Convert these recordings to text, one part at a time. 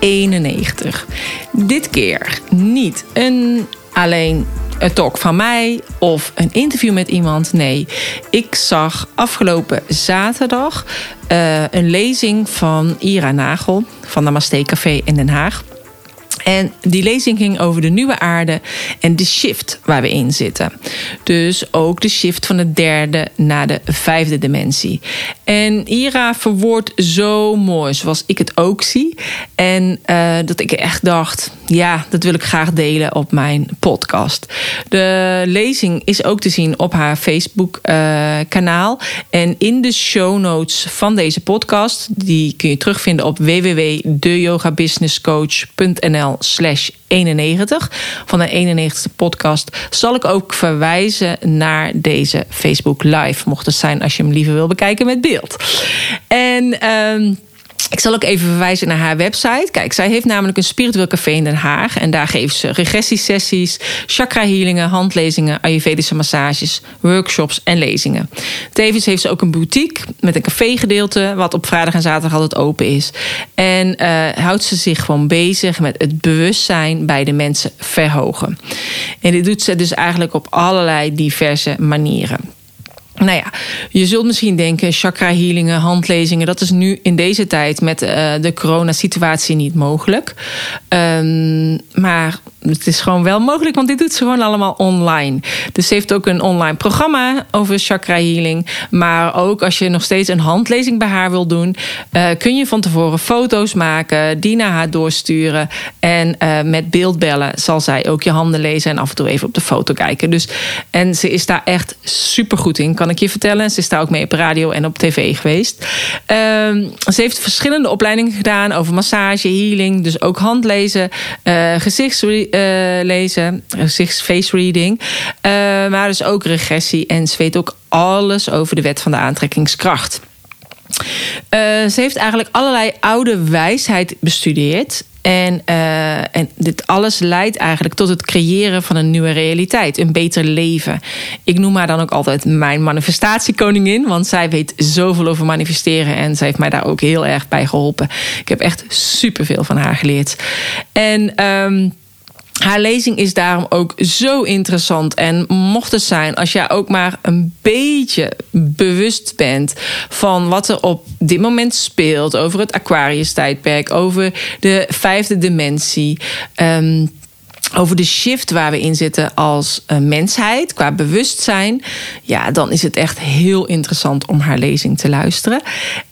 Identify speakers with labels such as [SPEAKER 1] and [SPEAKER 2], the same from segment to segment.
[SPEAKER 1] 91. Dit keer niet een alleen een talk van mij of een interview met iemand. Nee, ik zag afgelopen zaterdag uh, een lezing van Ira Nagel van Namaste Café in Den Haag. En die lezing ging over de nieuwe aarde en de shift waar we in zitten. Dus ook de shift van de derde naar de vijfde dimensie. En Ira verwoordt zo mooi, zoals ik het ook zie. En uh, dat ik echt dacht, ja, dat wil ik graag delen op mijn podcast. De lezing is ook te zien op haar Facebook-kanaal. Uh, en in de show notes van deze podcast, die kun je terugvinden op www.deyogabusinesscoach.nl slash 91 van de 91ste podcast zal ik ook verwijzen naar deze Facebook Live. Mocht het zijn als je hem liever wil bekijken met beeld. En... Um, ik zal ook even verwijzen naar haar website. Kijk, zij heeft namelijk een spiritueel café in Den Haag. En daar geeft ze regressiesessies, chakra-healingen, handlezingen, ayurvedische massages, workshops en lezingen. Tevens heeft ze ook een boutique met een cafégedeelte, wat op vrijdag en zaterdag altijd open is. En uh, houdt ze zich gewoon bezig met het bewustzijn bij de mensen verhogen. En dit doet ze dus eigenlijk op allerlei diverse manieren. Nou ja, je zult misschien denken, chakra healingen, handlezingen, dat is nu in deze tijd met uh, de coronasituatie niet mogelijk. Um, maar het is gewoon wel mogelijk, want dit doet ze gewoon allemaal online. Dus ze heeft ook een online programma over chakra healing. Maar ook als je nog steeds een handlezing bij haar wil doen, uh, kun je van tevoren foto's maken, die naar haar doorsturen. En uh, met beeldbellen zal zij ook je handen lezen en af en toe even op de foto kijken. Dus, en ze is daar echt super goed in, kan ik je vertellen. Ze is daar ook mee op radio en op tv geweest. Uh, ze heeft verschillende opleidingen gedaan over massage, healing, dus ook handlezen, uh, gezichts uh, lezen, face reading. Uh, maar dus ook regressie. En ze weet ook alles over de wet van de aantrekkingskracht. Uh, ze heeft eigenlijk allerlei oude wijsheid bestudeerd. En, uh, en dit alles leidt eigenlijk tot het creëren van een nieuwe realiteit, een beter leven. Ik noem haar dan ook altijd mijn manifestatiekoningin, want zij weet zoveel over manifesteren en zij heeft mij daar ook heel erg bij geholpen. Ik heb echt superveel van haar geleerd. En. Um, haar lezing is daarom ook zo interessant. En mocht het zijn, als jij ook maar een beetje bewust bent van wat er op dit moment speelt, over het Aquarius-tijdperk, over de vijfde dimensie. Um, over de shift waar we in zitten als uh, mensheid, qua bewustzijn. Ja, dan is het echt heel interessant om haar lezing te luisteren.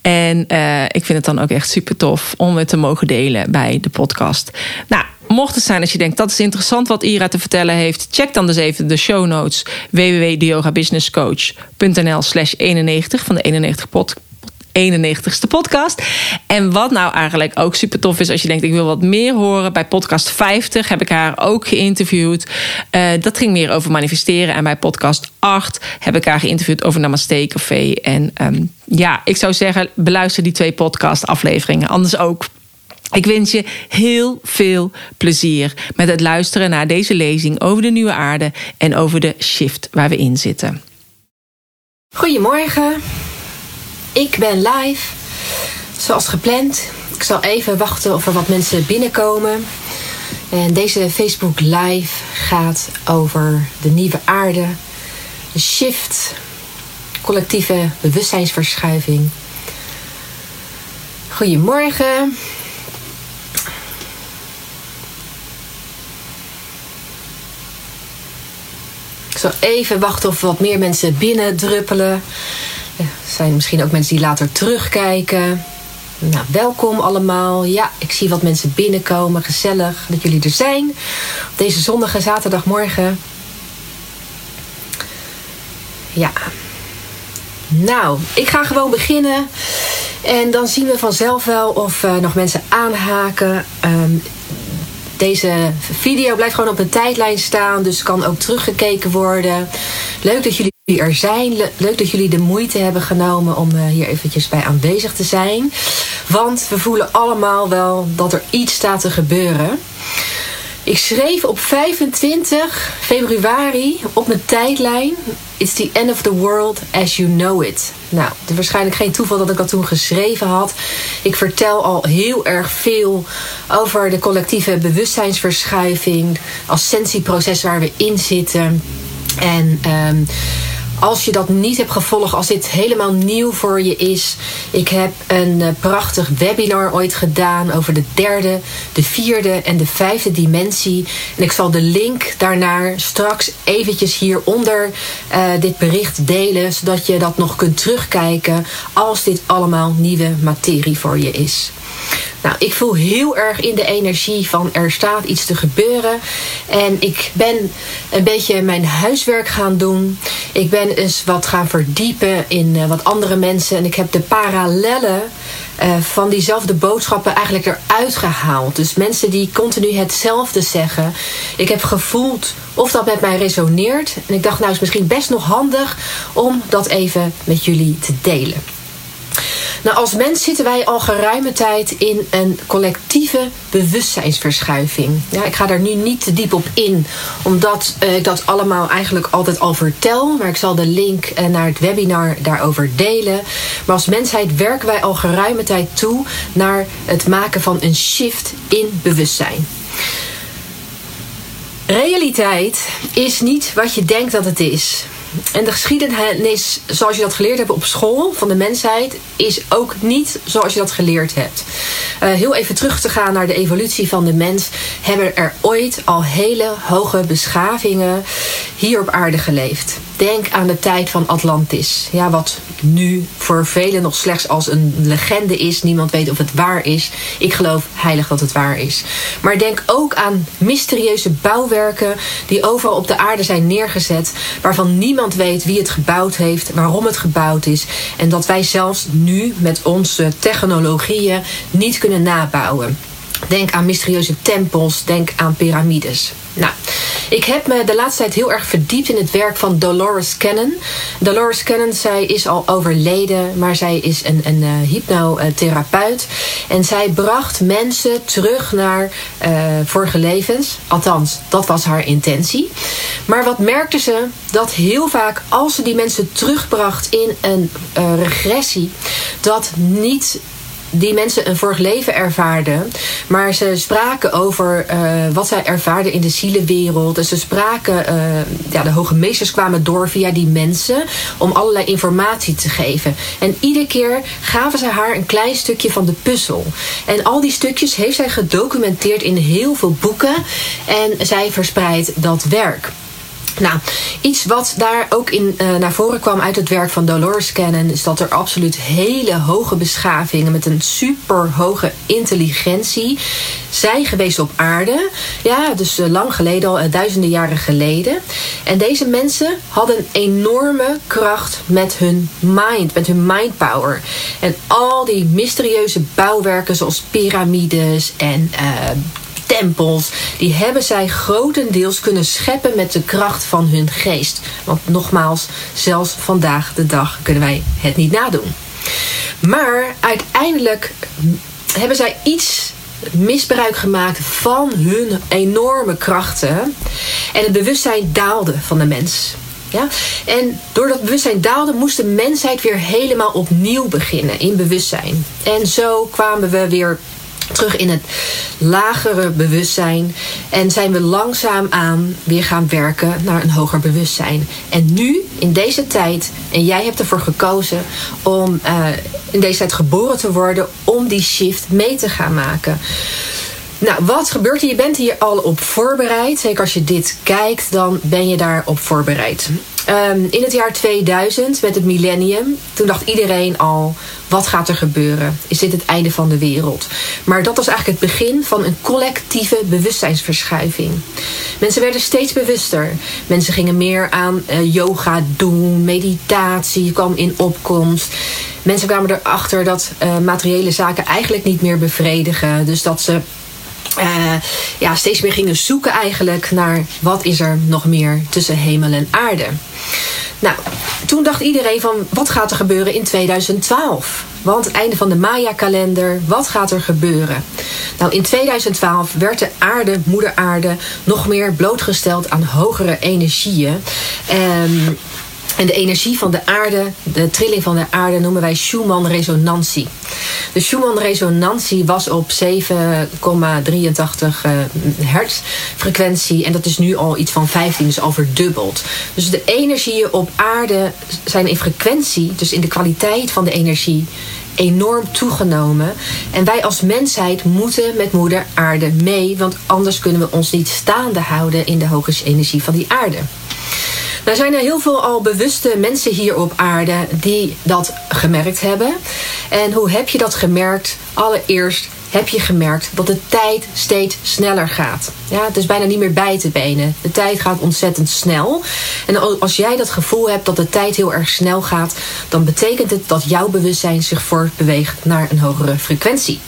[SPEAKER 1] En uh, ik vind het dan ook echt super tof om het te mogen delen bij de podcast. Nou, Mocht het zijn als je denkt dat is interessant wat Ira te vertellen heeft, check dan dus even de show notes www.yogabusinesscoach.nl slash 91 van de 91 pod 91ste podcast. En wat nou eigenlijk ook super tof is, als je denkt: ik wil wat meer horen. Bij podcast 50 heb ik haar ook geïnterviewd. Uh, dat ging meer over manifesteren. En bij podcast 8 heb ik haar geïnterviewd over Namaste Café. En um, ja, ik zou zeggen: beluister die twee podcast-afleveringen. Anders ook. Ik wens je heel veel plezier met het luisteren naar deze lezing over de nieuwe aarde en over de shift waar we in zitten.
[SPEAKER 2] Goedemorgen, ik ben live, zoals gepland. Ik zal even wachten of er wat mensen binnenkomen. En deze Facebook Live gaat over de nieuwe aarde, de shift, collectieve bewustzijnsverschuiving. Goedemorgen. Ik zal even wachten of wat meer mensen binnendruppelen. Er zijn misschien ook mensen die later terugkijken. Nou, welkom allemaal. Ja, ik zie wat mensen binnenkomen. Gezellig dat jullie er zijn. Op deze zonnige zaterdagmorgen. Ja. Nou, ik ga gewoon beginnen. En dan zien we vanzelf wel of uh, nog mensen aanhaken. Um, Deze video blijft gewoon op een tijdlijn staan, dus kan ook teruggekeken worden. Leuk dat jullie er zijn. Leuk dat jullie de moeite hebben genomen om eh, hier eventjes bij aanwezig te zijn. Want we voelen allemaal wel dat er iets staat te gebeuren. Ik schreef op 25 februari op mijn tijdlijn: It's the end of the world as you know it. Nou, het is waarschijnlijk geen toeval dat ik dat toen geschreven had. Ik vertel al heel erg veel over de collectieve bewustzijnsverschuiving, ascensieproces waar we in zitten. En um, als je dat niet hebt gevolgd, als dit helemaal nieuw voor je is. Ik heb een uh, prachtig webinar ooit gedaan over de derde, de vierde en de vijfde dimensie. En ik zal de link daarnaar straks eventjes hieronder uh, dit bericht delen. Zodat je dat nog kunt terugkijken als dit allemaal nieuwe materie voor je is. Nou, ik voel heel erg in de energie van er staat iets te gebeuren. En ik ben een beetje mijn huiswerk gaan doen. Ik ben eens wat gaan verdiepen in uh, wat andere mensen. En ik heb de parallellen uh, van diezelfde boodschappen eigenlijk eruit gehaald. Dus mensen die continu hetzelfde zeggen. Ik heb gevoeld of dat met mij resoneert. En ik dacht, nou is misschien best nog handig om dat even met jullie te delen. Nou, als mens zitten wij al geruime tijd in een collectieve bewustzijnsverschuiving. Ja, ik ga daar nu niet te diep op in, omdat ik dat allemaal eigenlijk altijd al vertel. Maar ik zal de link eh, naar het webinar daarover delen. Maar als mensheid werken wij al geruime tijd toe naar het maken van een shift in bewustzijn. Realiteit is niet wat je denkt dat het is. En de geschiedenis zoals je dat geleerd hebt op school van de mensheid is ook niet zoals je dat geleerd hebt. Uh, heel even terug te gaan naar de evolutie van de mens, hebben er ooit al hele hoge beschavingen hier op aarde geleefd. Denk aan de tijd van Atlantis. Ja, wat nu voor velen nog slechts als een legende is. Niemand weet of het waar is. Ik geloof heilig dat het waar is. Maar denk ook aan mysterieuze bouwwerken die overal op de aarde zijn neergezet. Waarvan niemand weet wie het gebouwd heeft, waarom het gebouwd is. En dat wij zelfs nu met onze technologieën niet kunnen nabouwen. Denk aan mysterieuze tempels, denk aan piramides. Nou, ik heb me de laatste tijd heel erg verdiept in het werk van Dolores Cannon. Dolores Cannon, zij is al overleden, maar zij is een, een uh, hypnotherapeut. En zij bracht mensen terug naar uh, vorige levens. Althans, dat was haar intentie. Maar wat merkte ze? Dat heel vaak, als ze die mensen terugbracht in een uh, regressie, dat niet die mensen een vorig leven ervaarden. Maar ze spraken over uh, wat zij ervaarden in de zielenwereld. En ze spraken, uh, ja, de hoge meesters kwamen door via die mensen om allerlei informatie te geven. En iedere keer gaven ze haar een klein stukje van de puzzel. En al die stukjes heeft zij gedocumenteerd in heel veel boeken. En zij verspreidt dat werk. Nou, iets wat daar ook in uh, naar voren kwam uit het werk van Dolores Cannon, is dat er absoluut hele hoge beschavingen met een super hoge intelligentie zijn geweest op aarde. Ja, dus uh, lang geleden, al uh, duizenden jaren geleden. En deze mensen hadden enorme kracht met hun mind, met hun mind power. En al die mysterieuze bouwwerken zoals piramides en tempels, die hebben zij grotendeels kunnen scheppen met de kracht van hun geest. Want nogmaals, zelfs vandaag de dag kunnen wij het niet nadoen. Maar uiteindelijk hebben zij iets misbruik gemaakt van hun enorme krachten. En het bewustzijn daalde van de mens. Ja? En door dat bewustzijn daalde, moest de mensheid weer helemaal opnieuw beginnen in bewustzijn. En zo kwamen we weer terug in het lagere bewustzijn. En zijn we langzaamaan weer gaan werken naar een hoger bewustzijn. En nu, in deze tijd, en jij hebt ervoor gekozen om uh, in deze tijd geboren te worden, om die shift mee te gaan maken. Nou, wat gebeurt er? Je bent hier al op voorbereid. Zeker als je dit kijkt, dan ben je daarop voorbereid. Um, in het jaar 2000, met het millennium, toen dacht iedereen al: wat gaat er gebeuren? Is dit het einde van de wereld? Maar dat was eigenlijk het begin van een collectieve bewustzijnsverschuiving. Mensen werden steeds bewuster. Mensen gingen meer aan uh, yoga doen, meditatie kwam in opkomst. Mensen kwamen erachter dat uh, materiële zaken eigenlijk niet meer bevredigen. Dus dat ze uh, ja, steeds meer gingen zoeken eigenlijk naar wat is er nog meer tussen hemel en aarde. Nou, toen dacht iedereen van wat gaat er gebeuren in 2012? Want het einde van de Maya-kalender, wat gaat er gebeuren? Nou, in 2012 werd de aarde, moeder aarde, nog meer blootgesteld aan hogere energieën. Um, en de energie van de aarde, de trilling van de aarde, noemen wij Schumann-resonantie. De Schumann-resonantie was op 7,83 eh, hertz frequentie. En dat is nu al iets van 15, dus al verdubbeld. Dus de energieën op aarde zijn in frequentie, dus in de kwaliteit van de energie, enorm toegenomen. En wij als mensheid moeten met moeder aarde mee, want anders kunnen we ons niet staande houden in de hoge energie van die aarde. Nou zijn er heel veel al bewuste mensen hier op aarde die dat gemerkt hebben. En hoe heb je dat gemerkt? Allereerst heb je gemerkt dat de tijd steeds sneller gaat. Ja, het is bijna niet meer bij te benen. De tijd gaat ontzettend snel. En als jij dat gevoel hebt dat de tijd heel erg snel gaat, dan betekent het dat jouw bewustzijn zich voortbeweegt naar een hogere frequentie.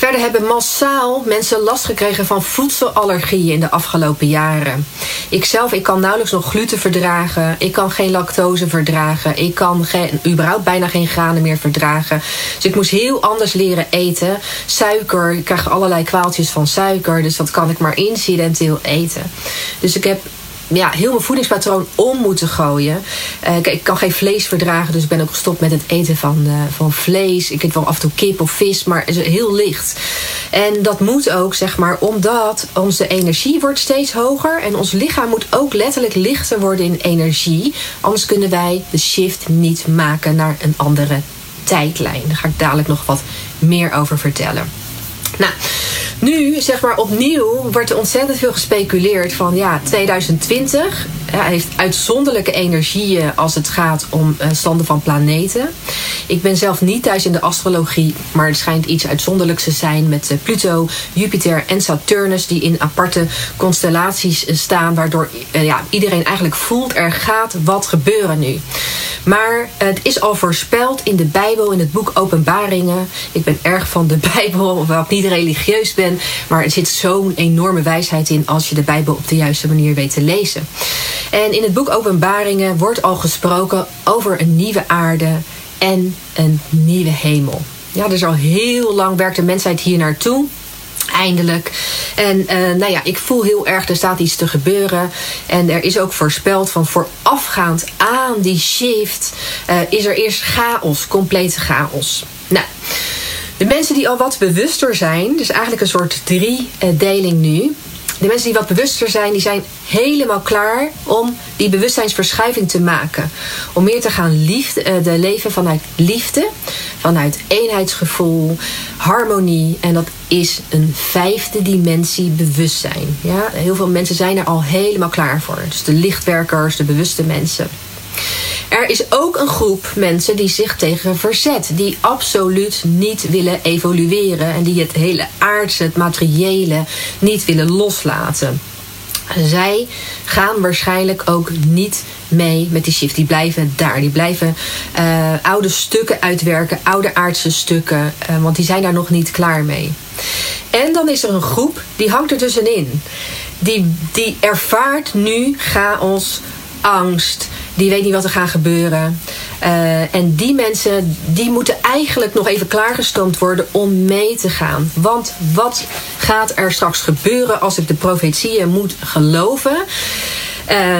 [SPEAKER 2] Verder hebben massaal mensen last gekregen van voedselallergieën in de afgelopen jaren. Ikzelf, ik kan nauwelijks nog gluten verdragen. Ik kan geen lactose verdragen. Ik kan überhaupt bijna geen granen meer verdragen. Dus ik moest heel anders leren eten. Suiker, ik krijg allerlei kwaaltjes van suiker. Dus dat kan ik maar incidenteel eten. Dus ik heb ja, heel mijn voedingspatroon om moeten gooien. Uh, ik kan geen vlees verdragen, dus ik ben ook gestopt met het eten van, uh, van vlees. Ik eet wel af en toe kip of vis, maar heel licht. En dat moet ook, zeg maar, omdat onze energie wordt steeds hoger. En ons lichaam moet ook letterlijk lichter worden in energie. Anders kunnen wij de shift niet maken naar een andere tijdlijn. Daar ga ik dadelijk nog wat meer over vertellen. Nou, nu, zeg maar opnieuw, wordt er ontzettend veel gespeculeerd van ja, 2020 ja, heeft uitzonderlijke energieën als het gaat om uh, standen van planeten. Ik ben zelf niet thuis in de astrologie, maar het schijnt iets uitzonderlijks te zijn met uh, Pluto, Jupiter en Saturnus die in aparte constellaties staan, waardoor ja, iedereen eigenlijk voelt er gaat wat gebeuren nu. Maar het is al voorspeld in de Bijbel, in het boek Openbaringen. Ik ben erg van de Bijbel, ik niet religieus ben. Maar er zit zo'n enorme wijsheid in als je de Bijbel op de juiste manier weet te lezen. En in het boek Openbaringen wordt al gesproken over een nieuwe aarde en een nieuwe hemel. Ja, dus al heel lang werkt de mensheid hier naartoe. Eindelijk. En uh, nou ja, ik voel heel erg, er staat iets te gebeuren. En er is ook voorspeld van voorafgaand aan die shift uh, is er eerst chaos, complete chaos. Nou, de mensen die al wat bewuster zijn, dus eigenlijk een soort drie-deling nu. De mensen die wat bewuster zijn, die zijn helemaal klaar om die bewustzijnsverschuiving te maken. Om meer te gaan liefde, uh, de leven vanuit liefde, vanuit eenheidsgevoel, harmonie. En dat is een vijfde dimensie bewustzijn. Ja? Heel veel mensen zijn er al helemaal klaar voor. Dus de lichtwerkers, de bewuste mensen. Er is ook een groep mensen die zich tegen verzet. Die absoluut niet willen evolueren. En die het hele aardse, het materiële niet willen loslaten. Zij gaan waarschijnlijk ook niet mee met die shift. Die blijven daar. Die blijven uh, oude stukken uitwerken, oude aardse stukken. Uh, want die zijn daar nog niet klaar mee. En dan is er een groep die hangt er tussenin. Die, die ervaart nu chaos, angst, die weet niet wat er gaat gebeuren. Uh, en die mensen die moeten eigenlijk nog even klaargestoomd worden om mee te gaan. Want wat gaat er straks gebeuren als ik de profetieën moet geloven? Uh,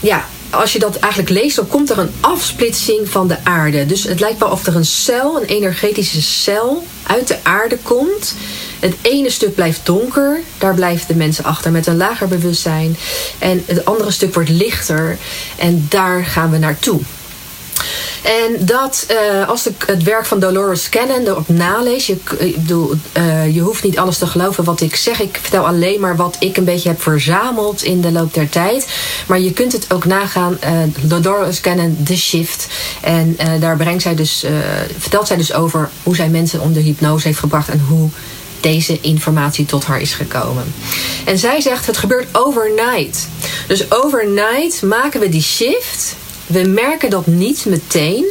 [SPEAKER 2] ja, als je dat eigenlijk leest, dan komt er een afsplitsing van de aarde. Dus het lijkt wel of er een cel, een energetische cel, uit de aarde komt. Het ene stuk blijft donker, daar blijven de mensen achter met een lager bewustzijn. En het andere stuk wordt lichter en daar gaan we naartoe. En dat, uh, als ik het werk van Dolores Cannon erop nalees, je, bedoel, uh, je hoeft niet alles te geloven wat ik zeg. Ik vertel alleen maar wat ik een beetje heb verzameld in de loop der tijd. Maar je kunt het ook nagaan, uh, Dolores Cannon, The Shift. En daar brengt zij dus, vertelt zij dus over hoe zij mensen onder hypnose heeft gebracht en hoe deze informatie tot haar is gekomen. En zij zegt: het gebeurt overnight. Dus overnight maken we die shift we merken dat niet meteen,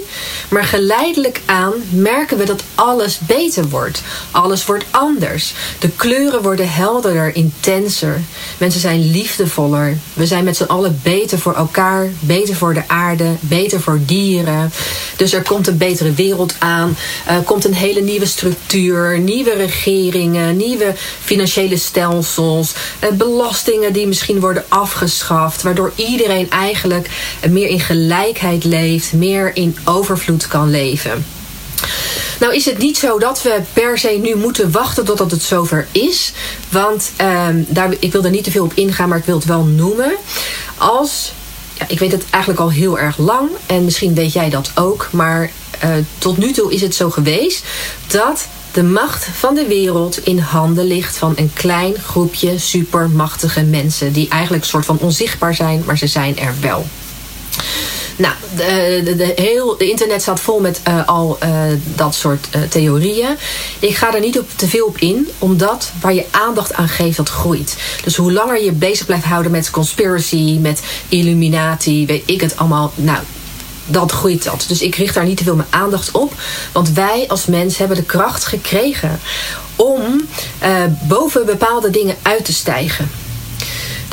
[SPEAKER 2] Maar geleidelijk aan merken we dat alles beter wordt. Alles wordt anders. De kleuren worden helderder, intenser. Mensen zijn liefdevoller. We zijn met z'n allen beter voor elkaar, beter voor de aarde, beter voor dieren. Dus er komt een betere wereld aan. Er komt een hele nieuwe structuur, nieuwe regeringen, nieuwe financiële stelsels, eh, belastingen die misschien worden afgeschaft, waardoor iedereen eigenlijk meer in gelijkheid leeft, meer in overvloed kan leven. Nou is het niet zo dat we per se nu moeten wachten totdat het zover is. Want ehm, daar, ik wil er niet te veel op ingaan, maar ik wil het wel noemen. Als, ja, ik weet het eigenlijk al heel erg lang en misschien weet jij dat ook. Maar uh, tot nu toe is het zo geweest dat de macht van de wereld in handen ligt van een klein groepje supermachtige mensen. Die eigenlijk een soort van onzichtbaar zijn, maar ze zijn er wel. Nou, de, de, heel, internet staat vol met uh, al uh, dat soort uh, theorieën. Ik ga er niet te veel op in, omdat waar je aandacht aan geeft, dat groeit. Dus hoe langer je bezig blijft houden met conspiracy, met illuminati, weet ik het allemaal. Nou, dat groeit dat. Dus ik richt daar niet te veel mijn aandacht op. Want wij als mens hebben de kracht gekregen om boven bepaalde dingen uit te stijgen.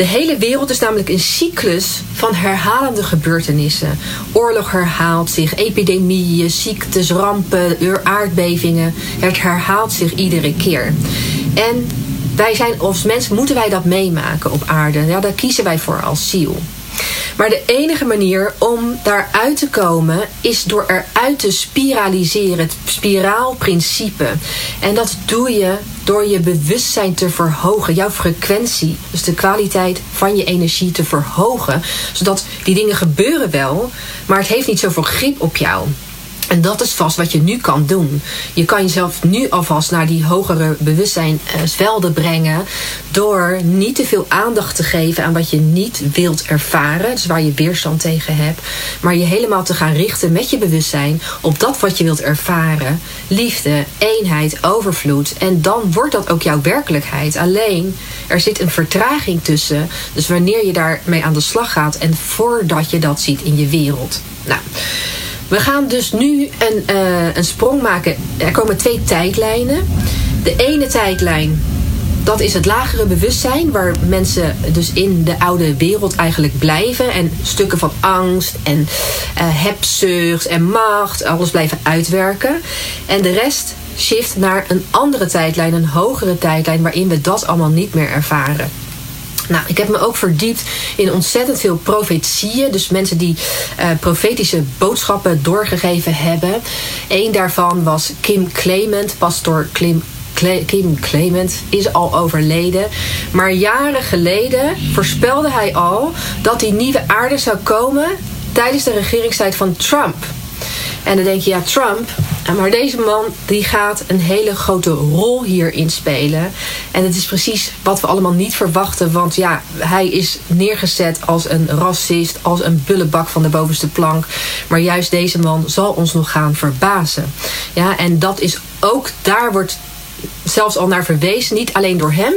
[SPEAKER 2] De hele wereld is namelijk een cyclus van herhalende gebeurtenissen. Oorlog herhaalt zich, epidemieën, ziektes, rampen, aardbevingen. Het herhaalt zich iedere keer. En wij zijn als mens moeten wij dat meemaken op aarde. Ja, daar kiezen wij voor als ziel. Maar de enige manier om daaruit te komen is door eruit te spiraliseren. Het spiraalprincipe. En dat doe je door je bewustzijn te verhogen. Jouw frequentie. Dus de kwaliteit van je energie te verhogen. Zodat die dingen gebeuren wel. Maar het heeft niet zoveel grip op jou. En dat is vast wat je nu kan doen. Je kan jezelf nu alvast naar die hogere bewustzijnsvelden brengen. Door niet te veel aandacht te geven aan wat je niet wilt ervaren. Dus waar je weerstand tegen hebt. Maar je helemaal te gaan richten met je bewustzijn op dat wat je wilt ervaren. Liefde, eenheid, overvloed. En dan wordt dat ook jouw werkelijkheid. Alleen er zit een vertraging tussen. Dus wanneer je daarmee aan de slag gaat en voordat je dat ziet in je wereld. Nou. We gaan dus nu een, uh, een sprong maken. Er komen twee tijdlijnen. De ene tijdlijn, dat is het lagere bewustzijn, waar mensen dus in de oude wereld eigenlijk blijven. En stukken van angst en uh, hebzucht en macht, alles blijven uitwerken. En de rest shift naar een andere tijdlijn, een hogere tijdlijn, waarin we dat allemaal niet meer ervaren. Nou, ik heb me ook verdiept in ontzettend veel profetieën. Dus mensen die uh, profetische boodschappen doorgegeven hebben. Eén daarvan was Kim Clement, pastor Kim Kim Clement is al overleden. Maar jaren geleden voorspelde hij al dat die nieuwe aarde zou komen tijdens de regeringstijd van Trump. En dan denk je, ja, Trump. Maar deze man die gaat een hele grote rol hierin spelen. En het is precies wat we allemaal niet verwachten. Want ja, hij is neergezet als een racist, als een bullebak van de bovenste plank. Maar juist deze man zal ons nog gaan verbazen. Ja, en dat is ook, daar wordt zelfs al naar verwezen. Niet alleen door hem,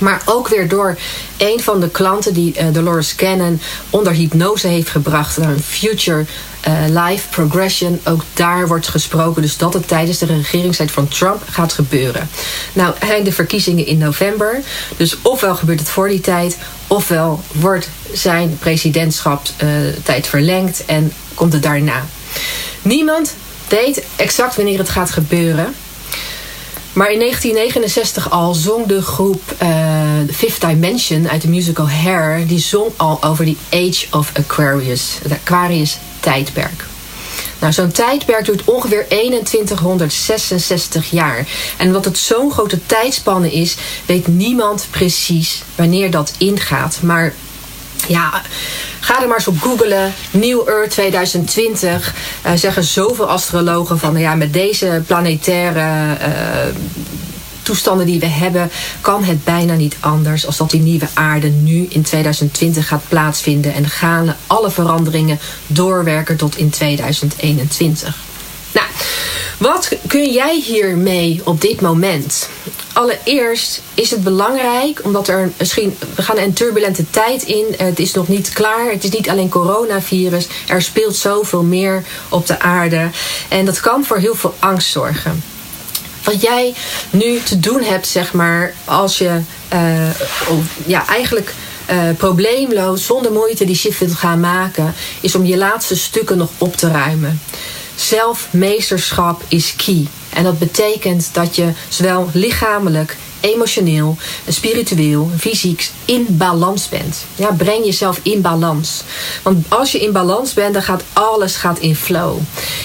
[SPEAKER 2] maar ook weer door een van de klanten die uh, Dolores Cannon onder hypnose heeft gebracht naar een future uh, life progression. Ook daar wordt gesproken dus dat het tijdens de regeringstijd van Trump gaat gebeuren. Nou, zijn de verkiezingen in november. Dus ofwel gebeurt het voor die tijd, ofwel wordt zijn presidentschap uh, tijd verlengd en komt het daarna. Niemand weet exact wanneer het gaat gebeuren. Maar in 1969 al zong de groep uh, Fifth Dimension uit de musical Hair... die zong al over die Age of Aquarius, het Aquarius-tijdperk. Nou, zo'n tijdperk duurt ongeveer 2166 jaar. En wat het zo'n grote tijdspanne is, weet niemand precies wanneer dat ingaat. Maar ja, ga er maar eens op googlen. New Earth 2020. Uh, zeggen zoveel astrologen van ja, met deze planetaire uh, toestanden die we hebben, kan het bijna niet anders als dat die nieuwe aarde nu in 2020 gaat plaatsvinden. En gaan alle veranderingen doorwerken tot in 2021. Nou, wat kun jij hiermee op dit moment? Allereerst is het belangrijk, omdat er misschien, we gaan een turbulente tijd in. Het is nog niet klaar. Het is niet alleen coronavirus. Er speelt zoveel meer op de aarde. En dat kan voor heel veel angst zorgen. Wat jij nu te doen hebt, zeg maar, als je uh, ja, eigenlijk uh, probleemloos, zonder moeite die shift wilt gaan maken, is om je laatste stukken nog op te ruimen. Zelfmeesterschap is key. En dat betekent dat je zowel lichamelijk, emotioneel, spiritueel, fysiek in balans bent. Ja, breng jezelf in balans. Want als je in balans bent, dan gaat alles gaat in flow.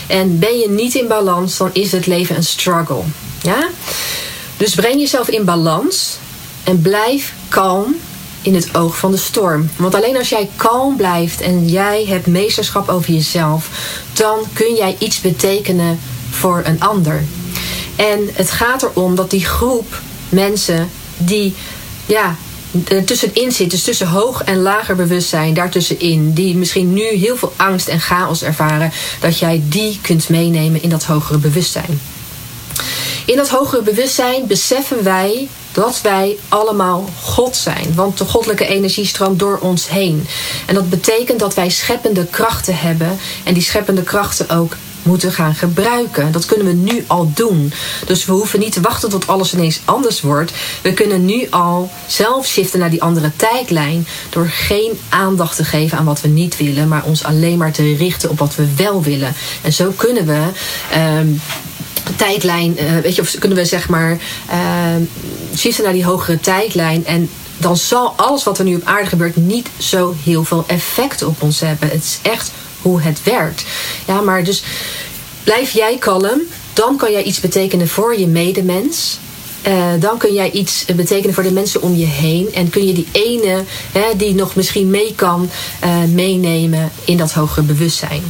[SPEAKER 2] En ben je niet in balans, dan is het leven een struggle. Ja? Dus breng jezelf in balans en blijf kalm in het oog van de storm. Want alleen als jij kalm blijft en jij hebt meesterschap over jezelf, dan kun jij iets betekenen voor een ander. En het gaat erom dat die groep mensen die ja, tussenin zit, dus tussen hoog en lager bewustzijn, daartussenin, die misschien nu heel veel angst en chaos ervaren, dat jij die kunt meenemen in dat hogere bewustzijn. In dat hogere bewustzijn beseffen wij dat wij allemaal God zijn. Want de goddelijke energie stroomt door ons heen. En dat betekent dat wij scheppende krachten hebben. En die scheppende krachten ook moeten gaan gebruiken. Dat kunnen we nu al doen. Dus we hoeven niet te wachten tot alles ineens anders wordt. We kunnen nu al zelf shiften naar die andere tijdlijn. Door geen aandacht te geven aan wat we niet willen. Maar ons alleen maar te richten op wat we wel willen. En zo kunnen we. Um, tijdlijn, uh, weet je, of kunnen we zeg maar uh, naar die hogere tijdlijn. En dan zal alles wat er nu op aarde gebeurt niet zo heel veel effect op ons hebben. Het is echt hoe het werkt. Ja, maar dus blijf jij kalm, dan kan jij iets betekenen voor je medemens. Uh, dan kun jij iets betekenen voor de mensen om je heen. En kun je die ene hè, die nog misschien mee kan, uh, meenemen in dat hogere bewustzijn.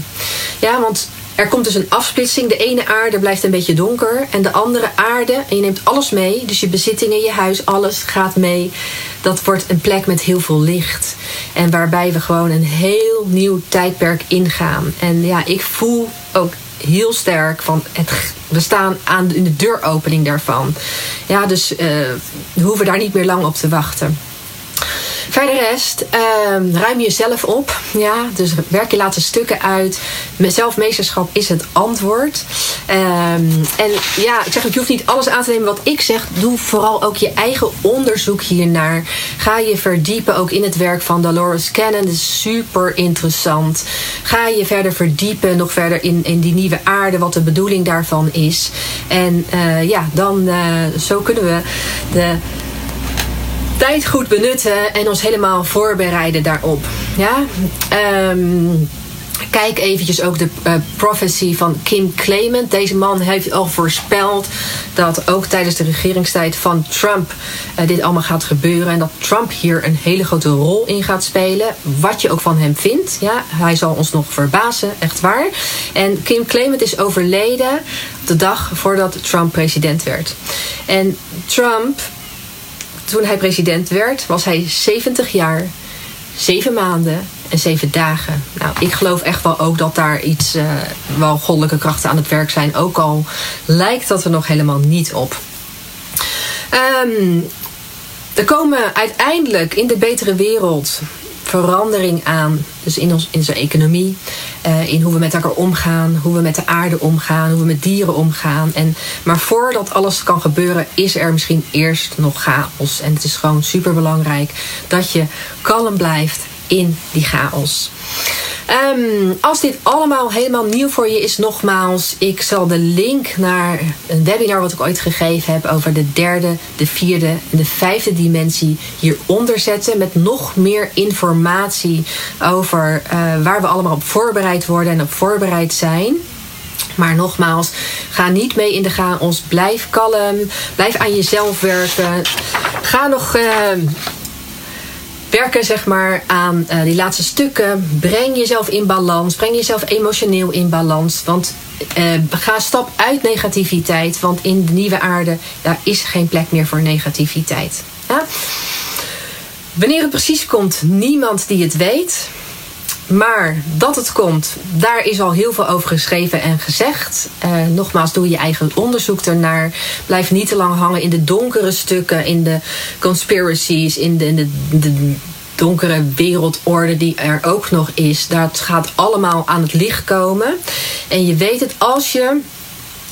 [SPEAKER 2] Ja, want er komt dus een afsplitsing. De ene aarde blijft een beetje donker. En de andere aarde, en je neemt alles mee. Dus je bezittingen, je huis, alles gaat mee. Dat wordt een plek met heel veel licht. En waarbij we gewoon een heel nieuw tijdperk ingaan. En ja, ik voel ook heel sterk van het, we staan aan in de deuropening daarvan. Ja, dus uh, we hoeven daar niet meer lang op te wachten. Verder rest, uh, ruim jezelf op. Ja, dus werk je laatste stukken uit. Zelfmeesterschap is het antwoord. Um, en ja, ik zeg ook, je hoeft niet alles aan te nemen wat ik zeg. Doe vooral ook je eigen onderzoek hiernaar. Ga je verdiepen ook in het werk van Dolores Cannon. Dat is super interessant. Ga je verder verdiepen, nog verder in, in die nieuwe aarde, wat de bedoeling daarvan is. En uh, ja, dan uh, zo kunnen we de tijd goed benutten en ons helemaal voorbereiden daarop. Ja? Um, Kijk eventjes ook de uh, prophecy van Kim Clement. Deze man heeft al voorspeld dat ook tijdens de regeringstijd van Trump uh, dit allemaal gaat gebeuren. En dat Trump hier een hele grote rol in gaat spelen. Wat je ook van hem vindt. Ja, hij zal ons nog verbazen, echt waar. En Kim Clement is overleden de dag voordat Trump president werd. En Trump toen hij president werd, was hij 70 jaar, 7 maanden en 7 dagen. Nou, ik geloof echt wel ook dat daar iets, uh, wel goddelijke krachten aan het werk zijn. Ook al lijkt dat er nog helemaal niet op. Um, er komen uiteindelijk in de betere wereld verandering aan. Dus in, ons, in onze economie, uh, in hoe we met elkaar omgaan, hoe we met de aarde omgaan, hoe we met dieren omgaan. En, maar voordat alles kan gebeuren, is er misschien eerst nog chaos. En het is gewoon super belangrijk dat je kalm blijft in die chaos. Um, als dit allemaal helemaal nieuw voor je is, nogmaals, ik zal de link naar een webinar wat ik ooit gegeven heb over de derde, de vierde en de vijfde dimensie hieronder zetten. Met nog meer informatie over uh, waar we allemaal op voorbereid worden en op voorbereid zijn. Maar nogmaals, ga niet mee in de chaos. Blijf kalm. Blijf aan jezelf werken. Ga nog. Uh, werken zeg maar, aan uh, die laatste stukken. Breng jezelf in balans. Breng jezelf emotioneel in balans. Want uh, ga stap uit negativiteit. Want in de nieuwe aarde daar is geen plek meer voor negativiteit. Ja? Wanneer het precies komt, niemand die het weet. Maar dat het komt, daar is al heel veel over geschreven en gezegd. Uh, nogmaals, doe je eigen onderzoek ernaar. Blijf niet te lang hangen in de donkere stukken, in de conspiracies, in de, in de donkere wereldorde die er ook nog is. Dat gaat allemaal aan het licht komen. En je weet het als je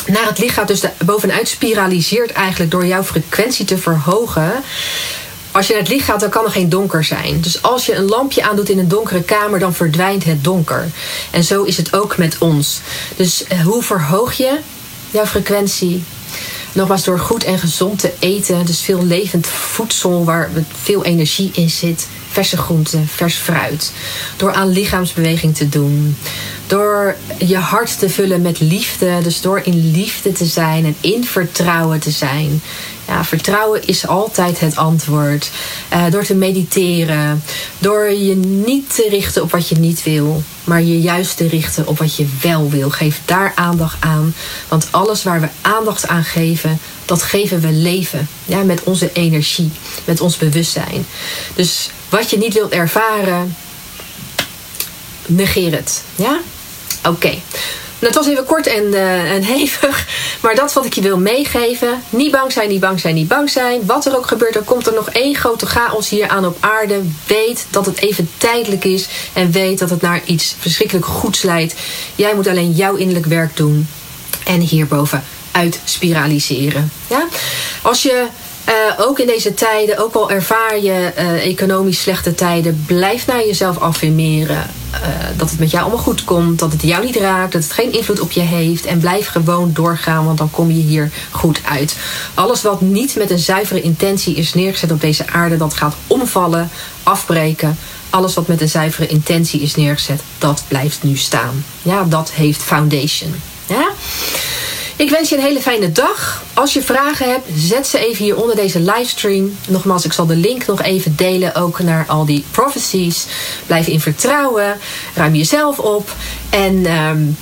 [SPEAKER 2] naar het licht gaat, dus bovenuit spiraliseert eigenlijk door jouw frequentie te verhogen als je naar het licht gaat, dan kan er geen donker zijn. Dus als je een lampje aandoet in een donkere kamer, dan verdwijnt het donker. En zo is het ook met ons. Dus eh, hoe verhoog je jouw frequentie? Nogmaals, door goed en gezond te eten. Dus veel levend voedsel waar veel energie in zit. Verse groenten, vers fruit. Door aan lichaamsbeweging te doen. Door je hart te vullen met liefde. Dus door in liefde te zijn en in vertrouwen te zijn. Ja, vertrouwen is altijd het antwoord. Uh, door te mediteren. Door je niet te richten op wat je niet wil. Maar je juist te richten op wat je wel wil. Geef daar aandacht aan. Want alles waar we aandacht aan geven, dat geven we leven. Ja, met onze energie, met ons bewustzijn. Dus wat je niet wilt ervaren, negeer het. Ja? Oké. Het was even kort en, uh, en hevig, maar dat wat ik je wil meegeven. Niet bang zijn, niet bang zijn, niet bang zijn. Wat er ook gebeurt, er komt er nog één grote chaos hier aan op aarde. Weet dat het even tijdelijk is en weet dat het naar iets verschrikkelijk goeds leidt. Jij moet alleen jouw innerlijk werk doen en hierboven uitspiraliseren. Ja? Als je uh, ook in deze tijden, ook al ervaar je uh, economisch slechte tijden, blijf naar jezelf affirmeren. Uh, dat het met jou allemaal goed komt, dat het jou niet raakt, dat het geen invloed op je heeft. En blijf gewoon doorgaan, want dan kom je hier goed uit. Alles wat niet met een zuivere intentie is neergezet op deze aarde, dat gaat omvallen, afbreken. Alles wat met een zuivere intentie is neergezet, dat blijft nu staan. Ja, dat heeft foundation. Ja? Ik wens je een hele fijne dag. Als je vragen hebt, zet ze even hier onder deze livestream. Nogmaals, ik zal de link nog even delen, ook naar al die prophecies. Blijf in vertrouwen, ruim jezelf op en um,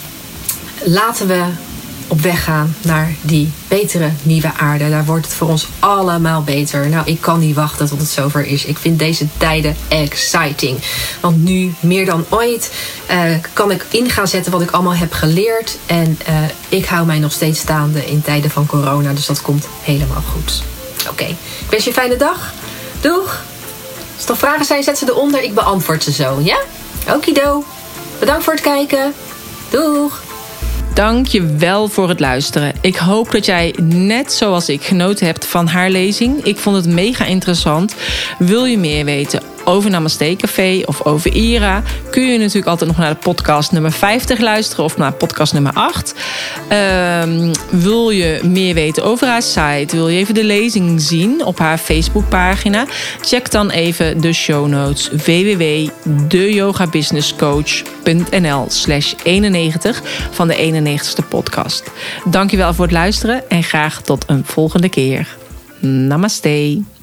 [SPEAKER 2] laten we op weg gaan naar die betere nieuwe aarde. Daar wordt het voor ons allemaal beter. Nou, ik kan niet wachten tot het zover is. Ik vind deze tijden exciting. Want nu meer dan ooit uh, kan ik in gaan zetten wat ik allemaal heb geleerd. En uh, ik hou mij nog steeds staande in tijden van corona. Dus dat komt helemaal goed. Oké, ik wens je een fijne dag. Doeg! Als er nog vragen zijn, zet ze eronder. Ik beantwoord ze zo, ja? Okido. Bedankt voor het kijken. Doeg!
[SPEAKER 1] Dank je wel voor het luisteren. Ik hoop dat jij net zoals ik genoten hebt van haar lezing. Ik vond het mega interessant. Wil je meer weten over Namaste Café of over Ira, kun je natuurlijk altijd nog naar de podcast nummer 50 luisteren of naar podcast nummer 8. Um, wil je meer weten over haar site, wil je even de lezing zien op haar Facebookpagina, check dan even de show notes www.deyogabusinesscoach.nl slash 91 van de 91ste podcast. Dankjewel voor het luisteren en graag tot een volgende keer. Namaste.